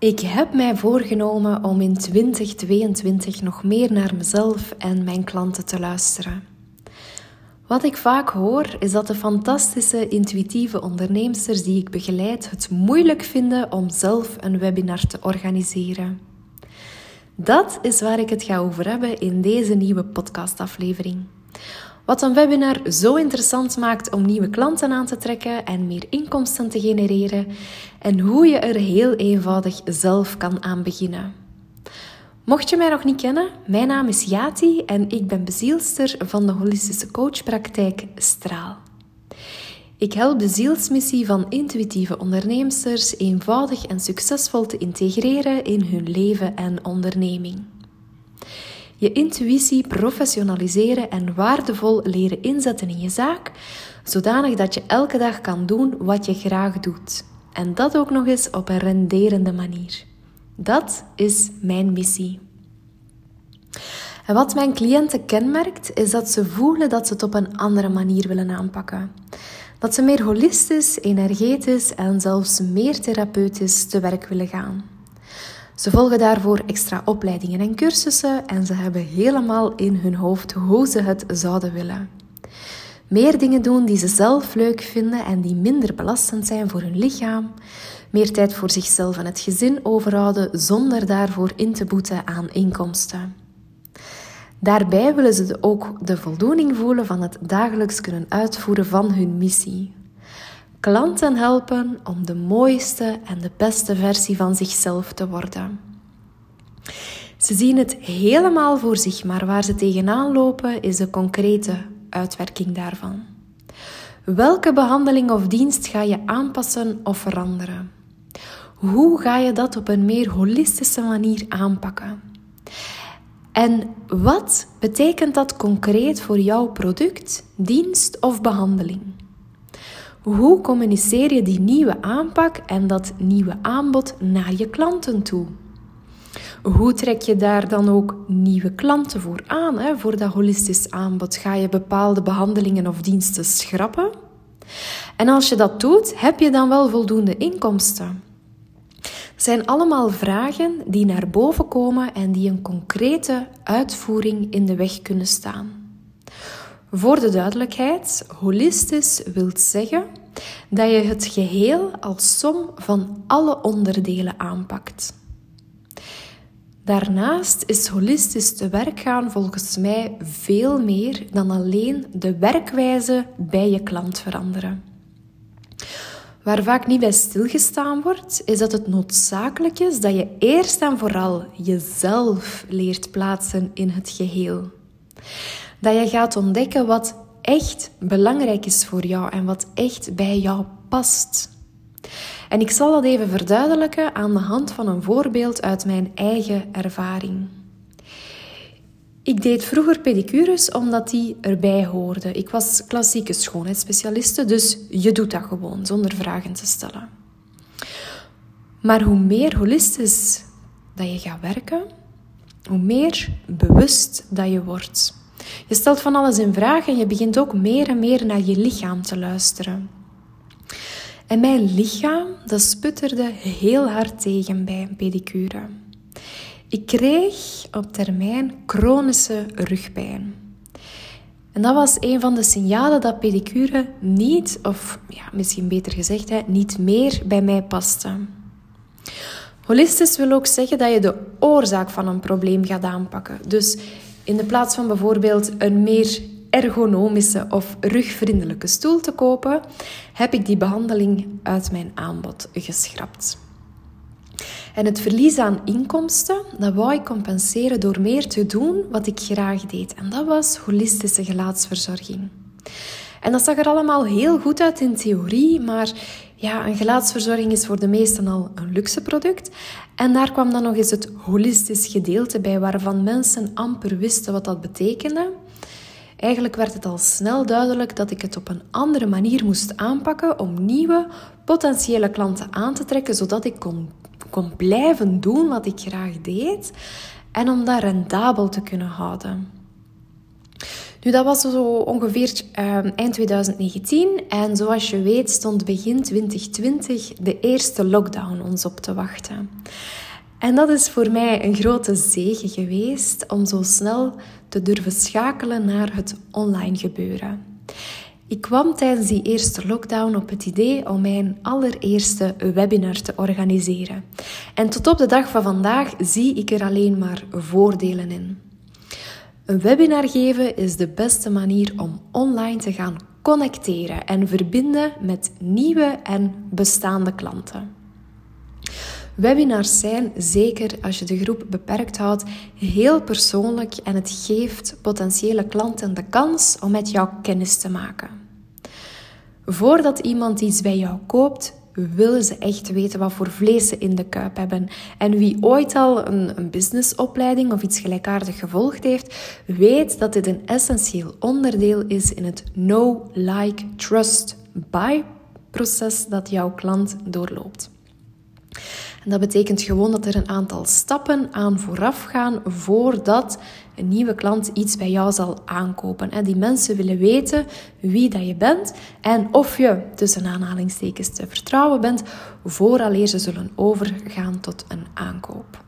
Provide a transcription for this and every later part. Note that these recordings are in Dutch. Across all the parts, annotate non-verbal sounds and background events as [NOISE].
Ik heb mij voorgenomen om in 2022 nog meer naar mezelf en mijn klanten te luisteren. Wat ik vaak hoor is dat de fantastische intuïtieve onderneemsters die ik begeleid het moeilijk vinden om zelf een webinar te organiseren. Dat is waar ik het ga over hebben in deze nieuwe podcastaflevering. Wat een webinar zo interessant maakt om nieuwe klanten aan te trekken en meer inkomsten te genereren en hoe je er heel eenvoudig zelf kan aan beginnen. Mocht je mij nog niet kennen, mijn naam is Yati en ik ben bezielster van de holistische coachpraktijk Straal. Ik help de zielsmissie van intuïtieve onderneemsters eenvoudig en succesvol te integreren in hun leven en onderneming je intuïtie professionaliseren en waardevol leren inzetten in je zaak, zodanig dat je elke dag kan doen wat je graag doet. En dat ook nog eens op een renderende manier. Dat is mijn missie. En wat mijn cliënten kenmerkt, is dat ze voelen dat ze het op een andere manier willen aanpakken. Dat ze meer holistisch, energetisch en zelfs meer therapeutisch te werk willen gaan. Ze volgen daarvoor extra opleidingen en cursussen en ze hebben helemaal in hun hoofd hoe ze het zouden willen. Meer dingen doen die ze zelf leuk vinden en die minder belastend zijn voor hun lichaam. Meer tijd voor zichzelf en het gezin overhouden zonder daarvoor in te boeten aan inkomsten. Daarbij willen ze ook de voldoening voelen van het dagelijks kunnen uitvoeren van hun missie klanten helpen om de mooiste en de beste versie van zichzelf te worden. Ze zien het helemaal voor zich, maar waar ze tegenaan lopen is de concrete uitwerking daarvan. Welke behandeling of dienst ga je aanpassen of veranderen? Hoe ga je dat op een meer holistische manier aanpakken? En wat betekent dat concreet voor jouw product, dienst of behandeling? Hoe communiceer je die nieuwe aanpak en dat nieuwe aanbod naar je klanten toe? Hoe trek je daar dan ook nieuwe klanten voor aan? Hè? Voor dat holistisch aanbod ga je bepaalde behandelingen of diensten schrappen? En als je dat doet, heb je dan wel voldoende inkomsten? Het zijn allemaal vragen die naar boven komen en die een concrete uitvoering in de weg kunnen staan. Voor de duidelijkheid, holistisch wil zeggen dat je het geheel als som van alle onderdelen aanpakt. Daarnaast is holistisch te werk gaan volgens mij veel meer dan alleen de werkwijze bij je klant veranderen. Waar vaak niet bij stilgestaan wordt, is dat het noodzakelijk is dat je eerst en vooral jezelf leert plaatsen in het geheel. Dat je gaat ontdekken wat echt belangrijk is voor jou en wat echt bij jou past. En ik zal dat even verduidelijken aan de hand van een voorbeeld uit mijn eigen ervaring. Ik deed vroeger pedicures omdat die erbij hoorde. Ik was klassieke schoonheidsspecialiste, dus je doet dat gewoon zonder vragen te stellen. Maar hoe meer holistisch dat je gaat werken, hoe meer bewust dat je wordt. Je stelt van alles in vraag en je begint ook meer en meer naar je lichaam te luisteren. En mijn lichaam, dat sputterde heel hard tegen bij een pedicure. Ik kreeg op termijn chronische rugpijn. En dat was een van de signalen dat pedicure niet, of ja, misschien beter gezegd, hè, niet meer bij mij paste. Holistisch wil ook zeggen dat je de oorzaak van een probleem gaat aanpakken. Dus in de plaats van bijvoorbeeld een meer ergonomische of rugvriendelijke stoel te kopen, heb ik die behandeling uit mijn aanbod geschrapt. En het verlies aan inkomsten, dat wou ik compenseren door meer te doen wat ik graag deed. En dat was holistische gelaatsverzorging. En dat zag er allemaal heel goed uit in theorie, maar ja, een gelaatsverzorging is voor de meesten al een luxe product. En daar kwam dan nog eens het holistisch gedeelte bij, waarvan mensen amper wisten wat dat betekende. Eigenlijk werd het al snel duidelijk dat ik het op een andere manier moest aanpakken om nieuwe potentiële klanten aan te trekken, zodat ik kon, kon blijven doen wat ik graag deed en om dat rendabel te kunnen houden. Dat was zo ongeveer ehm, eind 2019 en zoals je weet stond begin 2020 de eerste lockdown ons op te wachten. En dat is voor mij een grote zegen geweest om zo snel te durven schakelen naar het online gebeuren. Ik kwam tijdens die eerste lockdown op het idee om mijn allereerste webinar te organiseren. En tot op de dag van vandaag zie ik er alleen maar voordelen in. Een webinar geven is de beste manier om online te gaan connecteren en verbinden met nieuwe en bestaande klanten. Webinars zijn, zeker als je de groep beperkt houdt, heel persoonlijk en het geeft potentiële klanten de kans om met jou kennis te maken. Voordat iemand iets bij jou koopt, willen ze echt weten wat voor vlees ze in de kuip hebben. En wie ooit al een, een businessopleiding of iets gelijkaardigs gevolgd heeft, weet dat dit een essentieel onderdeel is in het know, like, trust, buy proces dat jouw klant doorloopt. Dat betekent gewoon dat er een aantal stappen aan vooraf gaan voordat een nieuwe klant iets bij jou zal aankopen. En die mensen willen weten wie dat je bent en of je tussen aanhalingstekens te vertrouwen bent, vooraleer ze zullen overgaan tot een aankoop.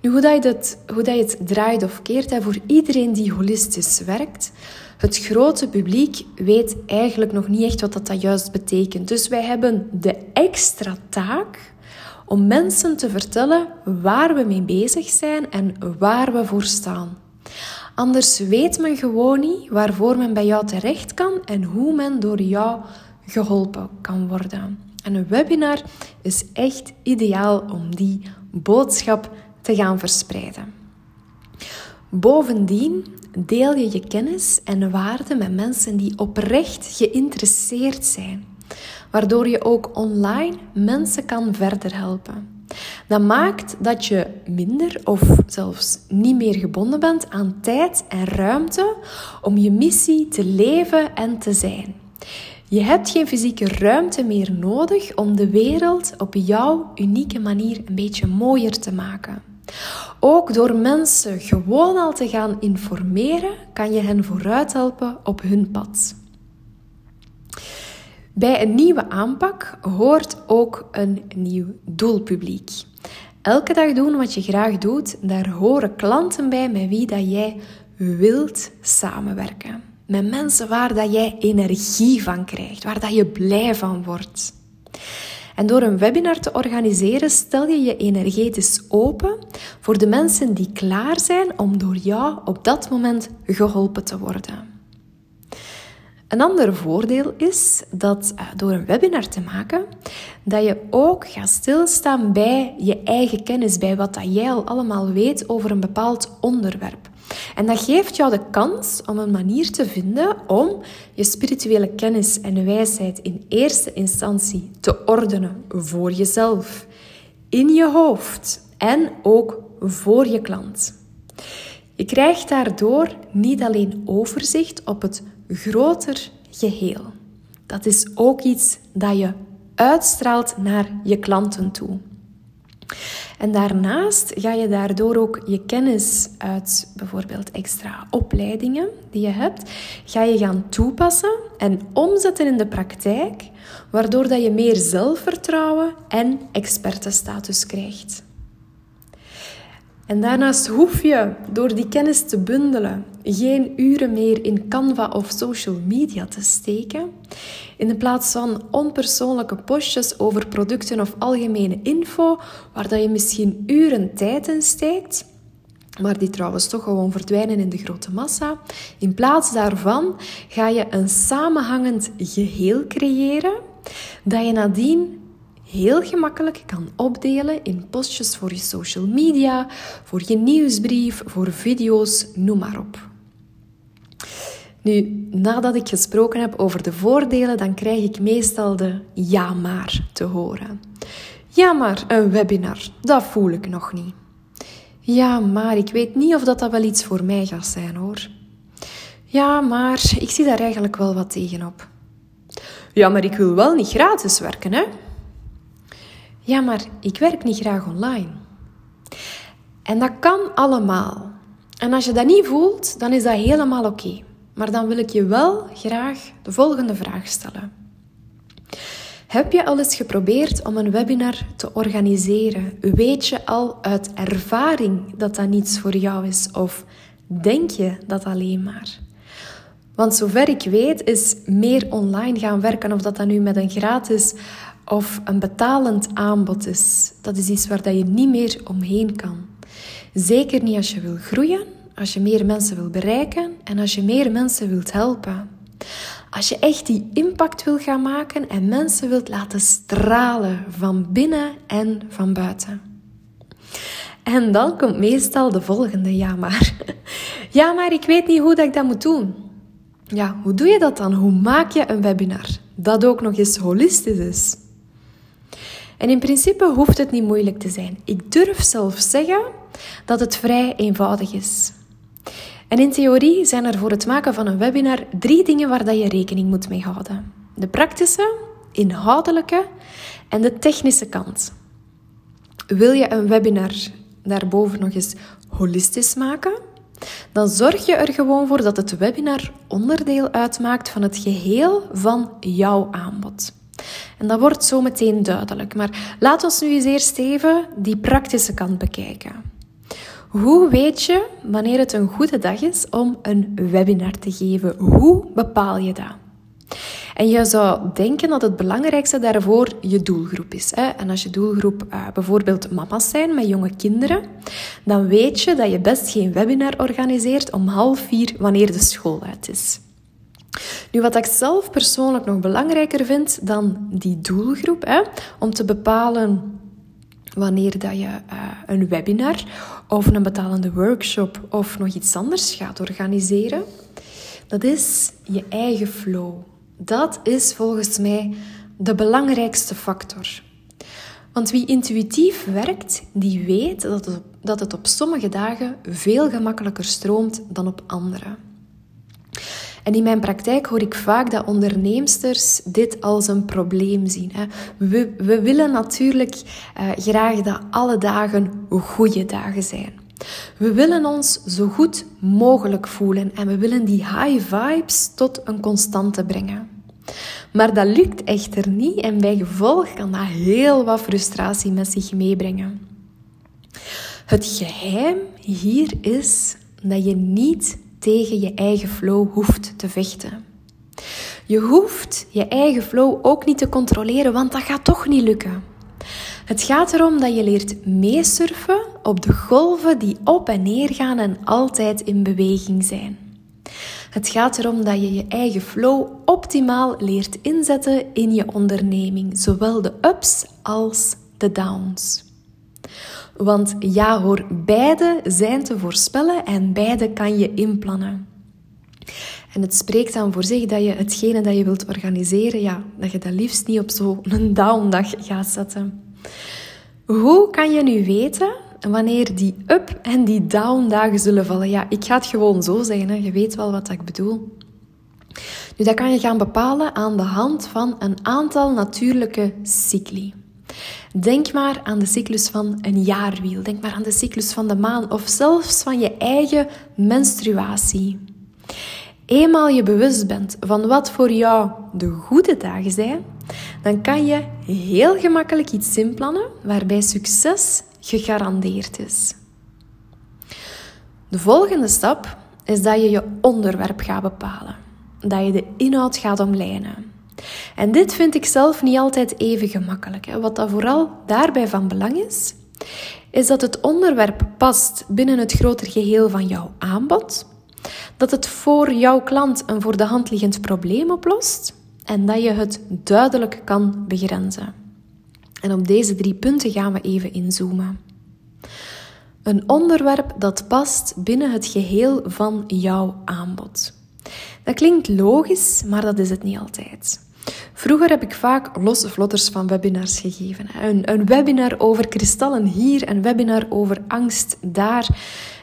Nu, hoe, dat je, het, hoe dat je het draait of keert, voor iedereen die holistisch werkt, het grote publiek weet eigenlijk nog niet echt wat dat juist betekent. Dus wij hebben de extra taak om mensen te vertellen waar we mee bezig zijn en waar we voor staan. Anders weet men gewoon niet waarvoor men bij jou terecht kan en hoe men door jou geholpen kan worden. En een webinar is echt ideaal om die boodschap te gaan verspreiden. Bovendien deel je je kennis en waarden met mensen die oprecht geïnteresseerd zijn waardoor je ook online mensen kan verder helpen. Dat maakt dat je minder of zelfs niet meer gebonden bent aan tijd en ruimte om je missie te leven en te zijn. Je hebt geen fysieke ruimte meer nodig om de wereld op jouw unieke manier een beetje mooier te maken. Ook door mensen gewoon al te gaan informeren, kan je hen vooruit helpen op hun pad. Bij een nieuwe aanpak hoort ook een nieuw doelpubliek. Elke dag doen wat je graag doet, daar horen klanten bij met wie dat jij wilt samenwerken. Met mensen waar dat jij energie van krijgt, waar dat je blij van wordt. En door een webinar te organiseren, stel je je energetisch open voor de mensen die klaar zijn om door jou op dat moment geholpen te worden. Een ander voordeel is dat eh, door een webinar te maken, dat je ook gaat stilstaan bij je eigen kennis, bij wat dat jij al allemaal weet over een bepaald onderwerp. En dat geeft jou de kans om een manier te vinden om je spirituele kennis en wijsheid in eerste instantie te ordenen voor jezelf, in je hoofd en ook voor je klant. Je krijgt daardoor niet alleen overzicht op het groter geheel. Dat is ook iets dat je uitstraalt naar je klanten toe. En daarnaast ga je daardoor ook je kennis uit bijvoorbeeld extra opleidingen die je hebt, ga je gaan toepassen en omzetten in de praktijk, waardoor dat je meer zelfvertrouwen en expertenstatus krijgt. En daarnaast hoef je door die kennis te bundelen geen uren meer in Canva of social media te steken. In plaats van onpersoonlijke postjes over producten of algemene info, waar dat je misschien uren tijd in steekt, maar die trouwens toch gewoon verdwijnen in de grote massa. In plaats daarvan ga je een samenhangend geheel creëren dat je nadien heel gemakkelijk kan opdelen in postjes voor je social media, voor je nieuwsbrief, voor video's, noem maar op. Nu, nadat ik gesproken heb over de voordelen, dan krijg ik meestal de ja maar te horen. Ja maar, een webinar, dat voel ik nog niet. Ja maar, ik weet niet of dat, dat wel iets voor mij gaat zijn hoor. Ja maar, ik zie daar eigenlijk wel wat tegenop. Ja maar, ik wil wel niet gratis werken hè. Ja, maar ik werk niet graag online. En dat kan allemaal. En als je dat niet voelt, dan is dat helemaal oké. Maar dan wil ik je wel graag de volgende vraag stellen. Heb je al eens geprobeerd om een webinar te organiseren? Weet je al uit ervaring dat dat niets voor jou is? Of denk je dat alleen maar? Want zover ik weet is meer online gaan werken, of dat dat nu met een gratis of een betalend aanbod is, dat is iets waar dat je niet meer omheen kan. Zeker niet als je wil groeien, als je meer mensen wil bereiken en als je meer mensen wilt helpen. Als je echt die impact wil gaan maken en mensen wilt laten stralen van binnen en van buiten. En dan komt meestal de volgende ja maar. [LAUGHS] Ja maar ik weet niet hoe dat ik dat moet doen. Ja, hoe doe je dat dan? Hoe maak je een webinar dat ook nog eens holistisch is? En in principe hoeft het niet moeilijk te zijn. Ik durf zelf zeggen dat het vrij eenvoudig is. En in theorie zijn er voor het maken van een webinar drie dingen waar dat je rekening moet mee houden: de praktische, inhoudelijke en de technische kant. Wil je een webinar daarboven nog eens holistisch maken? Dan zorg je er gewoon voor dat het webinar onderdeel uitmaakt van het geheel van jouw aanbod. En dat wordt zo meteen duidelijk. Maar laat ons nu eens eerst even die praktische kant bekijken. Hoe weet je wanneer het een goede dag is om een webinar te geven? Hoe bepaal je dat? En je zou denken dat het belangrijkste daarvoor je doelgroep is. Hè? En als je doelgroep uh, bijvoorbeeld mama's zijn met jonge kinderen, dan weet je dat je best geen webinar organiseert om half vier wanneer de school uit is. Nu, wat ik zelf persoonlijk nog belangrijker vind dan die doelgroep, hè, om te bepalen wanneer dat je uh, een webinar of een betalende workshop of nog iets anders gaat organiseren, dat is je eigen flow. Dat is volgens mij de belangrijkste factor. Want wie intuïtief werkt, die weet dat het, dat het op sommige dagen veel gemakkelijker stroomt dan op andere. En in mijn praktijk hoor ik vaak dat onderneemsters dit als een probleem zien. We, we willen natuurlijk uh, graag dat alle dagen goede dagen zijn. We willen ons zo goed mogelijk voelen en we willen die high vibes tot een constante brengen. Maar dat lukt echter niet en bij gevolg kan dat heel wat frustratie met zich meebrengen. Het geheim hier is dat je niet tegen je eigen flow hoeft te vechten. Je hoeft je eigen flow ook niet te controleren, want dat gaat toch niet lukken. Het gaat erom dat je leert meesurfen op de golven die op en neer gaan en altijd in beweging zijn. Het gaat erom dat je je eigen flow optimaal leert inzetten in je onderneming, zowel de ups als de downs. Want ja hoor, beide zijn te voorspellen en beide kan je inplannen. En het spreekt dan voor zich dat je hetgene dat je wilt organiseren, ja, dat je dat liefst niet op zo'n [LAUGHS] downdag gaat zetten. Hoe kan je nu weten wanneer die up- en die down-dagen zullen vallen? Ja, ik ga het gewoon zo zeggen, hè. je weet wel wat ik bedoel. Nu, dat kan je gaan bepalen aan de hand van een aantal natuurlijke cycli. Denk maar aan de cyclus van een jaarwiel. Denk maar aan de cyclus van de maan of zelfs van je eigen menstruatie. Eenmaal je bewust bent van wat voor jou de goede dagen zijn, dan kan je heel gemakkelijk iets inplannen waarbij succes gegarandeerd is. De volgende stap is dat je je onderwerp gaat bepalen, dat je de inhoud gaat omlijnen. En dit vind ik zelf niet altijd even gemakkelijk. Wat dat vooral daarbij van belang is, is dat het onderwerp past binnen het groter geheel van jouw aanbod, dat het voor jouw klant een voor de hand liggend probleem oplost en dat je het duidelijk kan begrenzen. En op deze drie punten gaan we even inzoomen. Een onderwerp dat past binnen het geheel van jouw aanbod. Dat klinkt logisch, maar dat is het niet altijd. Vroeger heb ik vaak losse vlotters van webinars gegeven. Een, een webinar over kristallen hier, een webinar over angst daar.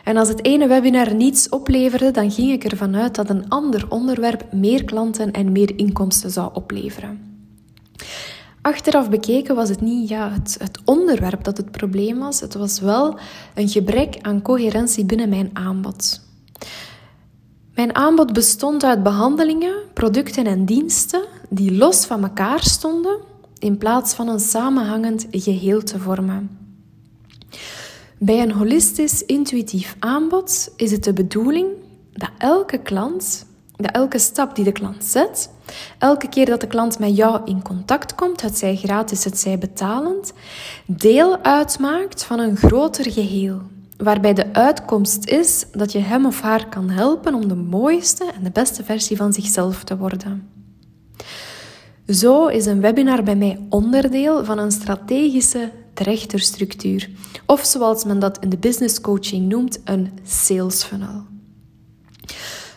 En als het ene webinar niets opleverde, dan ging ik ervan uit dat een ander onderwerp meer klanten en meer inkomsten zou opleveren. Achteraf bekeken was het niet ja, het, het onderwerp dat het probleem was. Het was wel een gebrek aan coherentie binnen mijn aanbod. Mijn aanbod bestond uit behandelingen, producten en diensten die los van elkaar stonden in plaats van een samenhangend geheel te vormen. Bij een holistisch intuïtief aanbod is het de bedoeling dat elke klant, dat elke stap die de klant zet, elke keer dat de klant met jou in contact komt, het zij gratis, het zij betalend, deel uitmaakt van een groter geheel. Waarbij de uitkomst is dat je hem of haar kan helpen om de mooiste en de beste versie van zichzelf te worden. Zo is een webinar bij mij onderdeel van een strategische trechterstructuur, of zoals men dat in de business coaching noemt, een sales funnel.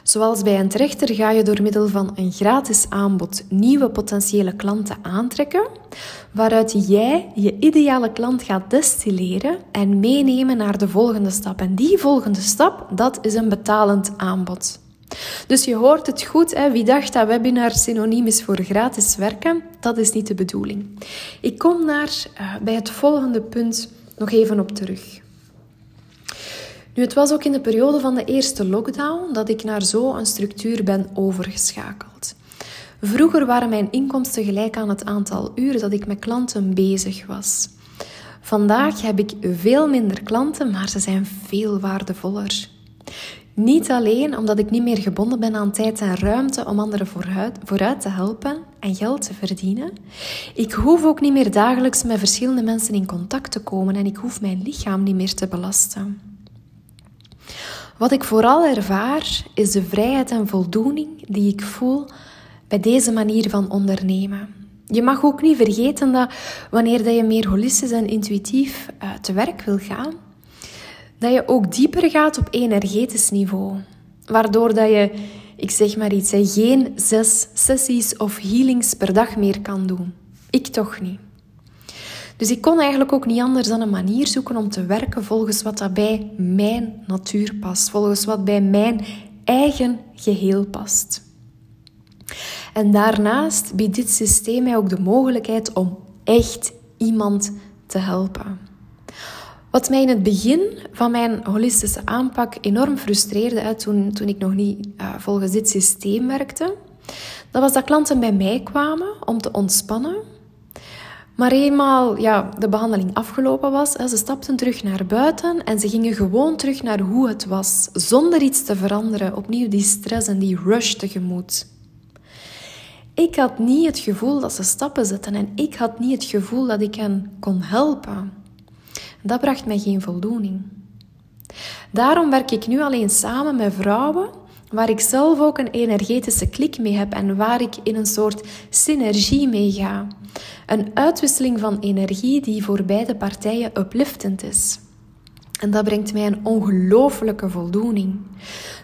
Zoals bij een trechter ga je door middel van een gratis aanbod nieuwe potentiële klanten aantrekken, waaruit jij je ideale klant gaat destilleren en meenemen naar de volgende stap. En die volgende stap, dat is een betalend aanbod. Dus je hoort het goed, hè? wie dacht dat webinar synoniem is voor gratis werken, dat is niet de bedoeling. Ik kom daar uh, bij het volgende punt nog even op terug. Nu, het was ook in de periode van de eerste lockdown dat ik naar zo'n structuur ben overgeschakeld. Vroeger waren mijn inkomsten gelijk aan het aantal uren dat ik met klanten bezig was. Vandaag heb ik veel minder klanten, maar ze zijn veel waardevoller. Niet alleen omdat ik niet meer gebonden ben aan tijd en ruimte om anderen vooruit, vooruit te helpen en geld te verdienen. Ik hoef ook niet meer dagelijks met verschillende mensen in contact te komen en ik hoef mijn lichaam niet meer te belasten. Wat ik vooral ervaar is de vrijheid en voldoening die ik voel bij deze manier van ondernemen. Je mag ook niet vergeten dat wanneer je meer holistisch en intuïtief uh, te werk wil gaan, dat je ook dieper gaat op energetisch niveau. Waardoor dat je, ik zeg maar iets, geen zes sessies of healings per dag meer kan doen. Ik toch niet. Dus ik kon eigenlijk ook niet anders dan een manier zoeken om te werken volgens wat dat bij mijn natuur past, volgens wat bij mijn eigen geheel past. En daarnaast biedt dit systeem mij ook de mogelijkheid om echt iemand te helpen. Wat mij in het begin van mijn holistische aanpak enorm frustreerde, toen, toen ik nog niet uh, volgens dit systeem werkte, dat was dat klanten bij mij kwamen om te ontspannen. Maar eenmaal ja, de behandeling afgelopen was, ze stapten terug naar buiten en ze gingen gewoon terug naar hoe het was, zonder iets te veranderen. Opnieuw die stress en die rush tegemoet. Ik had niet het gevoel dat ze stappen zetten en ik had niet het gevoel dat ik hen kon helpen. Dat bracht mij geen voldoening. Daarom werk ik nu alleen samen met vrouwen waar ik zelf ook een energetische klik mee heb en waar ik in een soort synergie mee ga. Een uitwisseling van energie die voor beide partijen upliftend is. En dat brengt mij een ongelofelijke voldoening.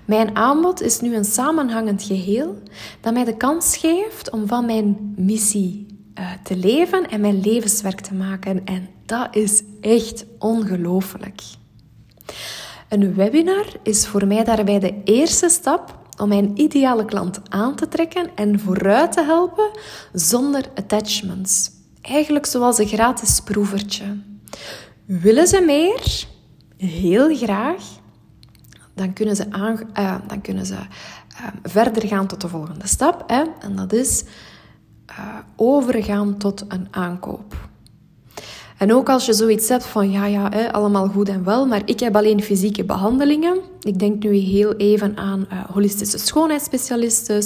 Mijn aanbod is nu een samenhangend geheel dat mij de kans geeft om van mijn missie uh, te leven en mijn levenswerk te maken. En dat is echt ongelooflijk. Een webinar is voor mij daarbij de eerste stap om mijn ideale klant aan te trekken en vooruit te helpen zonder attachments. Eigenlijk zoals een gratis proevertje. Willen ze meer? Heel graag. Dan kunnen ze, uh, dan kunnen ze uh, verder gaan tot de volgende stap. Hè? En dat is uh, overgaan tot een aankoop. En ook als je zoiets hebt van, ja, ja, hè, allemaal goed en wel, maar ik heb alleen fysieke behandelingen. Ik denk nu heel even aan uh, holistische schoonheidsspecialisten,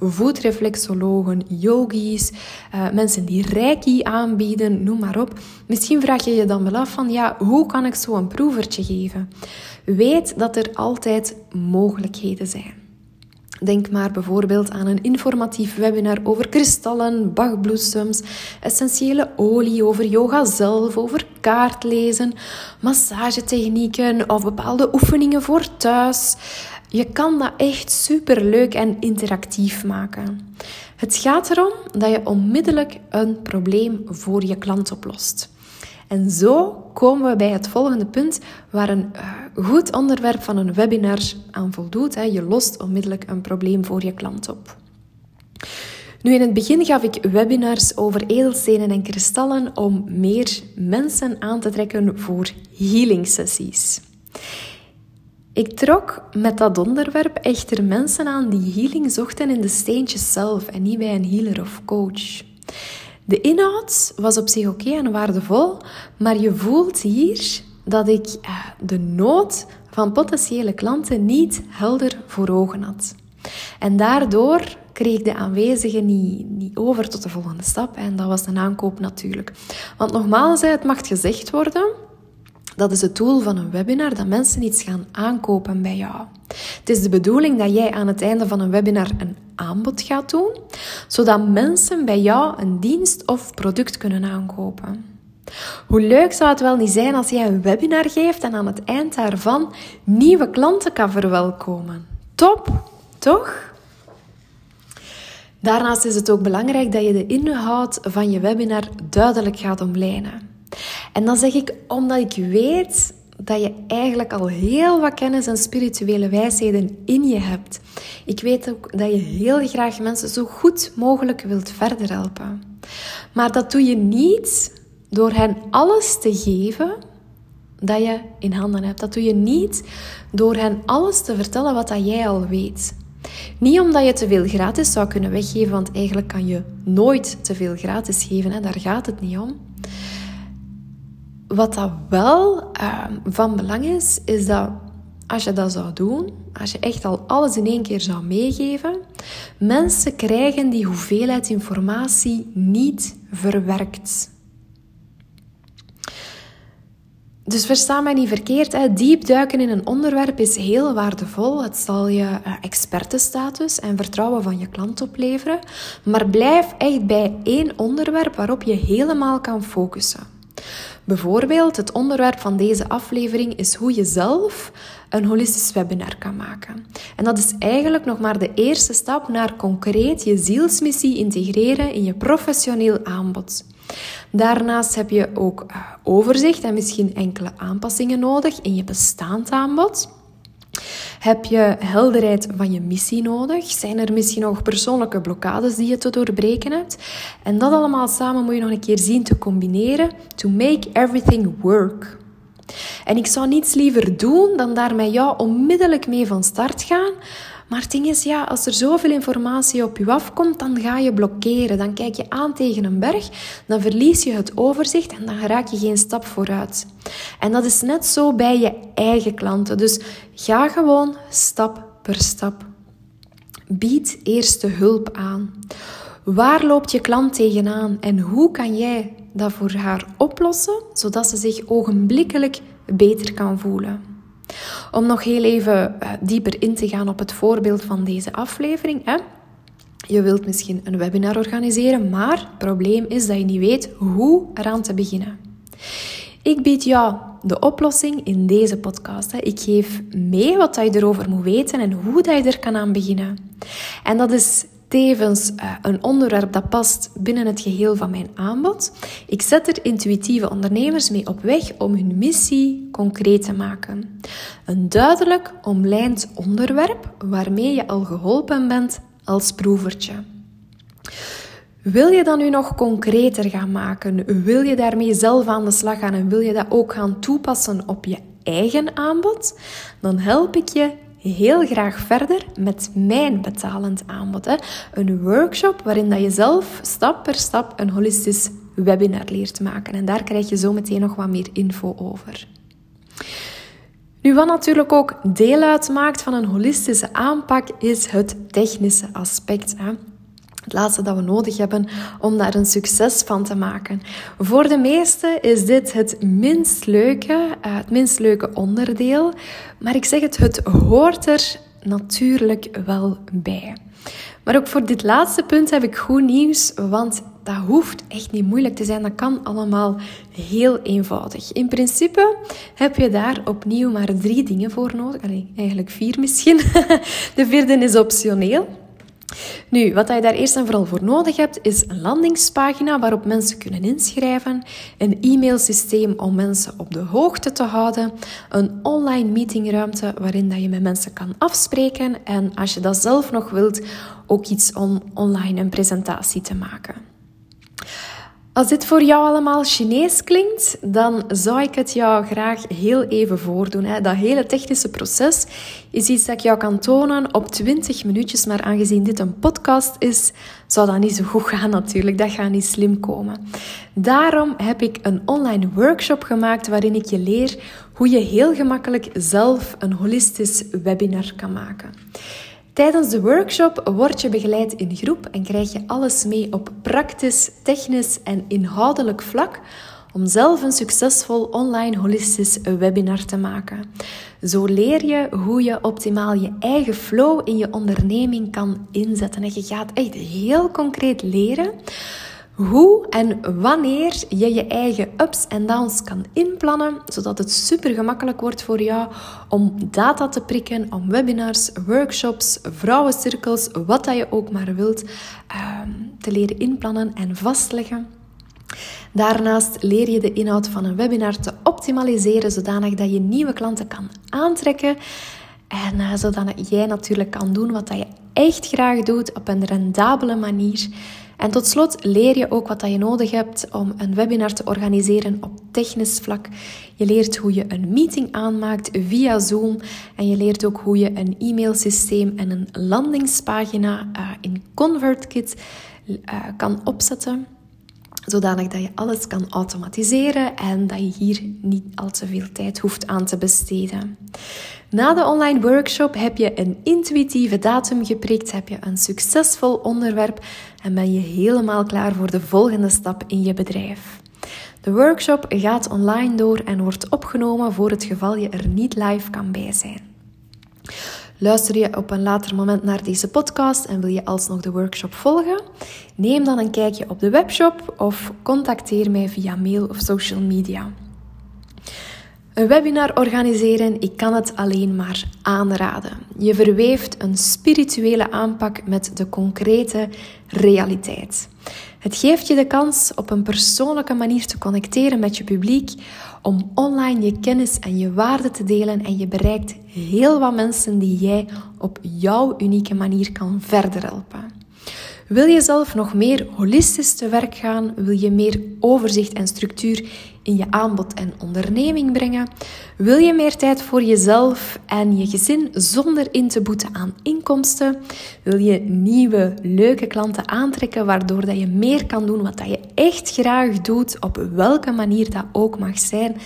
voetreflexologen, yogis, uh, mensen die reiki aanbieden, noem maar op. Misschien vraag je je dan wel af van, ja, hoe kan ik zo een proevertje geven? Weet dat er altijd mogelijkheden zijn. Denk maar bijvoorbeeld aan een informatief webinar over kristallen, bachbloesems, essentiële olie, over yoga zelf, over kaartlezen, massagetechnieken of bepaalde oefeningen voor thuis. Je kan dat echt super leuk en interactief maken. Het gaat erom dat je onmiddellijk een probleem voor je klant oplost. En zo komen we bij het volgende punt waar een uh, goed onderwerp van een webinar aan voldoet. Je lost onmiddellijk een probleem voor je klant op. Nu, in het begin gaf ik webinars over edelstenen en kristallen om meer mensen aan te trekken voor healing sessies. Ik trok met dat onderwerp echter mensen aan die healing zochten in de steentjes zelf en niet bij een healer of coach. De inhoud was op zich oké en waardevol, maar je voelt hier dat ik eh, de nood van potentiële klanten niet helder voor ogen had. En daardoor kreeg de aanwezigen niet, niet over tot de volgende stap. En dat was een aankoop natuurlijk. Want nogmaals, het mag gezegd worden, dat is het doel van een webinar, dat mensen iets gaan aankopen bij jou. Het is de bedoeling dat jij aan het einde van een webinar een aanbod gaat doen, zodat mensen bij jou een dienst of product kunnen aankopen. Hoe leuk zou het wel niet zijn als jij een webinar geeft en aan het eind daarvan nieuwe klanten kan verwelkomen? Top, toch? Daarnaast is het ook belangrijk dat je de inhoud van je webinar duidelijk gaat omlijnen. En dan zeg ik omdat ik weet dat je eigenlijk al heel wat kennis en spirituele wijsheden in je hebt. Ik weet ook dat je heel graag mensen zo goed mogelijk wilt verder helpen. Maar dat doe je niet door hen alles te geven dat je in handen hebt. Dat doe je niet door hen alles te vertellen wat dat jij al weet. Niet omdat je te veel gratis zou kunnen weggeven, want eigenlijk kan je nooit te veel gratis geven. Hè? Daar gaat het niet om. Wat dat wel ehm, van belang is, is dat als je dat zou doen, als je echt al alles in één keer zou meegeven, mensen krijgen die hoeveelheid informatie niet verwerkt. Dus versta mij niet verkeerd, hè. diep duiken in een onderwerp is heel waardevol. Het zal je uh, expertenstatus en vertrouwen van je klant opleveren. Maar blijf echt bij één onderwerp waarop je helemaal kan focussen. Bijvoorbeeld, het onderwerp van deze aflevering is hoe je zelf een holistisch webinar kan maken. En dat is eigenlijk nog maar de eerste stap naar concreet je zielsmissie integreren in je professioneel aanbod. Daarnaast heb je ook eh, overzicht en misschien enkele aanpassingen nodig in je bestaand aanbod. Heb je helderheid van je missie nodig? Zijn er misschien nog persoonlijke blokkades die je te doorbreken hebt? En dat allemaal samen moet je nog een keer zien te combineren to make everything work. En ik zou niets liever doen dan daar met jou onmiddellijk mee van start gaan, maar het ding is, ja, als er zoveel informatie op je afkomt, dan ga je blokkeren. Dan kijk je aan tegen een berg, dan verlies je het overzicht en dan raak je geen stap vooruit. En dat is net zo bij je eigen klanten. Dus ga gewoon stap per stap. Bied eerst de hulp aan. Waar loopt je klant tegenaan en hoe kan jij dat voor haar oplossen, zodat ze zich ogenblikkelijk beter kan voelen? Om nog heel even eh, dieper in te gaan op het voorbeeld van deze aflevering. Hè? Je wilt misschien een webinar organiseren, maar het probleem is dat je niet weet hoe eraan te beginnen. Ik bied jou de oplossing in deze podcast. Ik geef mee wat je erover moet weten en hoe je er kan aan beginnen. En dat is tevens uh, een onderwerp dat past binnen het geheel van mijn aanbod. Ik zet er intuïtieve ondernemers mee op weg om hun missie concreet te maken. Een duidelijk omlijnd onderwerp waarmee je al geholpen bent als proevertje. Wil je dat nu nog concreter gaan maken? Wil je daarmee zelf aan de slag gaan en wil je dat ook gaan toepassen op je eigen aanbod? Dan help ik je heel graag verder met mijn betalend aanbod. Een workshop waarin dat je zelf stap per stap een holistisch webinar leert maken. En daar krijg je zo meteen nog wat meer info over. Nu, wat natuurlijk ook deel uitmaakt van een holistische aanpak, is het technische aspect. Hè. Het laatste dat we nodig hebben om daar een succes van te maken. Voor de meesten is dit het minst leuke, eh, het minst leuke onderdeel. Maar ik zeg het, het hoort er natuurlijk wel bij. Maar ook voor dit laatste punt heb ik goed nieuws, want dat hoeft echt niet moeilijk te zijn. Dat kan allemaal heel eenvoudig. In principe heb je daar opnieuw maar drie dingen voor nodig. Allee, eigenlijk vier misschien. [LAUGHS] De vierde is optioneel. Nu, wat je daar eerst en vooral voor nodig hebt, is een landingspagina waarop mensen kunnen inschrijven, een e-mailsysteem om mensen op de hoogte te houden, een online meetingruimte waarin dat je met mensen kan afspreken en als je dat zelf nog wilt, ook iets om online een presentatie te maken. Als dit voor jou allemaal Chinees klinkt, dan zou ik het jou graag heel even voordoen. Dat hele technische proces is iets dat ik jou kan tonen op 20 minuutjes, maar aangezien dit een podcast is, zou dat niet zo goed gaan natuurlijk. Dat gaat niet slim komen. Daarom heb ik een online workshop gemaakt waarin ik je leer hoe je heel gemakkelijk zelf een holistisch webinar kan maken. Tijdens de workshop word je begeleid in groep en krijg je alles mee op praktisch, technisch en inhoudelijk vlak om zelf een succesvol online holistisch webinar te maken. Zo leer je hoe je optimaal je eigen flow in je onderneming kan inzetten. En je gaat echt heel concreet leren hoe en wanneer je je eigen ups en downs kan inplannen, zodat het super gemakkelijk wordt voor jou om data te prikken, om webinars, workshops, vrouwencirkels, wat dat je ook maar wilt, ehm, te leren inplannen en vastleggen. Daarnaast leer je de inhoud van een webinar te optimaliseren, zodanig dat je nieuwe klanten kan aantrekken. En uh, zodat jij natuurlijk kan doen wat je echt graag doet op een rendabele manier. En tot slot leer je ook wat dat je nodig hebt om een webinar te organiseren op technisch vlak. Je leert hoe je een meeting aanmaakt via Zoom en je leert ook hoe je een e-mailsysteem en een landingspagina uh, in ConvertKit uh, kan opzetten zodanig dat je alles kan automatiseren en dat je hier niet al te veel tijd hoeft aan te besteden. Na de online workshop heb je een intuïtieve datum geprikt, heb je een succesvol onderwerp en ben je helemaal klaar voor de volgende stap in je bedrijf. De workshop gaat online door en wordt opgenomen voor het geval je er niet live kan bij zijn. Luister je op een later moment naar deze podcast en wil je alsnog de workshop volgen? Neem dan een kijkje op de webshop of contacteer mij via mail of social media. Een webinar organiseren, ik kan het alleen maar aanraden. Je verweeft een spirituele aanpak met de concrete realiteit. Het geeft je de kans op een persoonlijke manier te connecteren met je publiek, om online je kennis en je waarde te delen en je bereikt heel wat mensen die jij op jouw unieke manier kan verder helpen. Wil je zelf nog meer holistisch te werk gaan? Wil je meer overzicht en structuur in je aanbod en onderneming brengen? Wil je meer tijd voor jezelf en je gezin zonder in te boeten aan inkomsten? Wil je nieuwe, leuke klanten aantrekken waardoor dat je meer kan doen wat dat je echt graag doet, op welke manier dat ook mag zijn?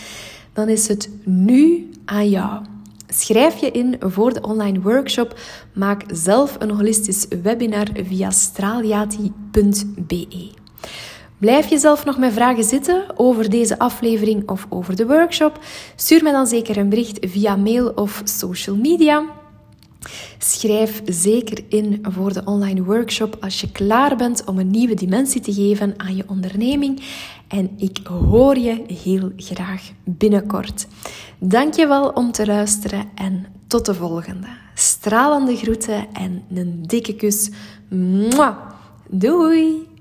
Dan is het nu aan jou. Schrijf je in voor de online workshop. Maak zelf een holistisch webinar via straaljati.be. Blijf je zelf nog met vragen zitten over deze aflevering of over de workshop? Stuur me dan zeker een bericht via mail of social media. Schrijf zeker in voor de online workshop als je klaar bent om een nieuwe dimensie te geven aan je onderneming. En ik hoor je heel graag binnenkort. Dankjewel om te luisteren en tot de volgende. Stralende groeten en een dikke kus. Doei!